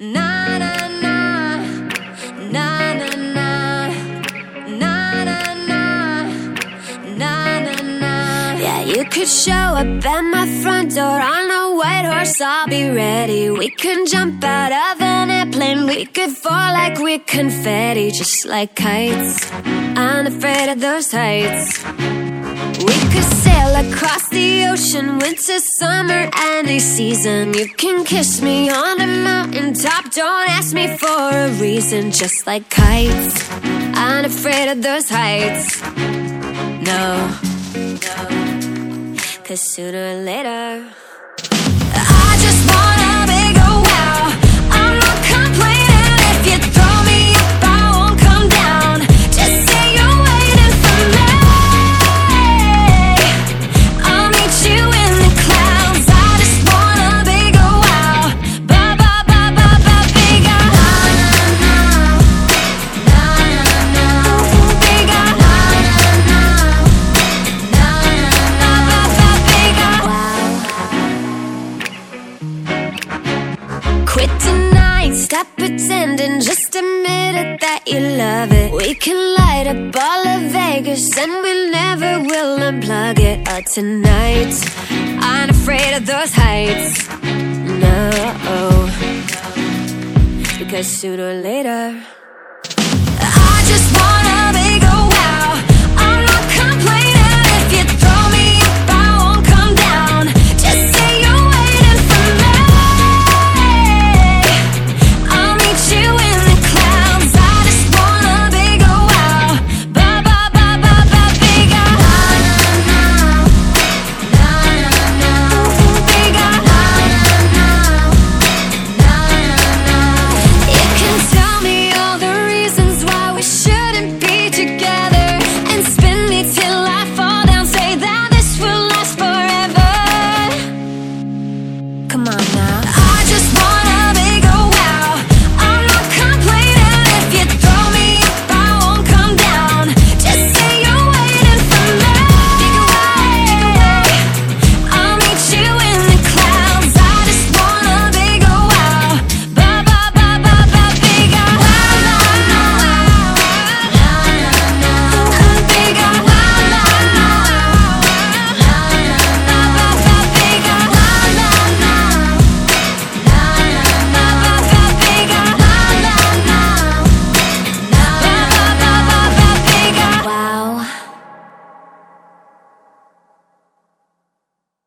Na na na, na na na, na na na, na na na. Yeah, you could show up at my front door on a white horse. I'll be ready. We can jump out of an airplane. We could fall like we're confetti, just like kites. Unafraid of those heights. We could sail across the ocean, winter, summer, any season. You can kiss me on the mountain top. Don't ask me for a reason, just like kites. Unafraid of those heights. No, no. Cause sooner or later, tonight, stop pretending, just admit it that you love it. We can light up all of Vegas and we never will unplug it. Uh, tonight, I'm afraid of those heights. No, because sooner or later. Come on.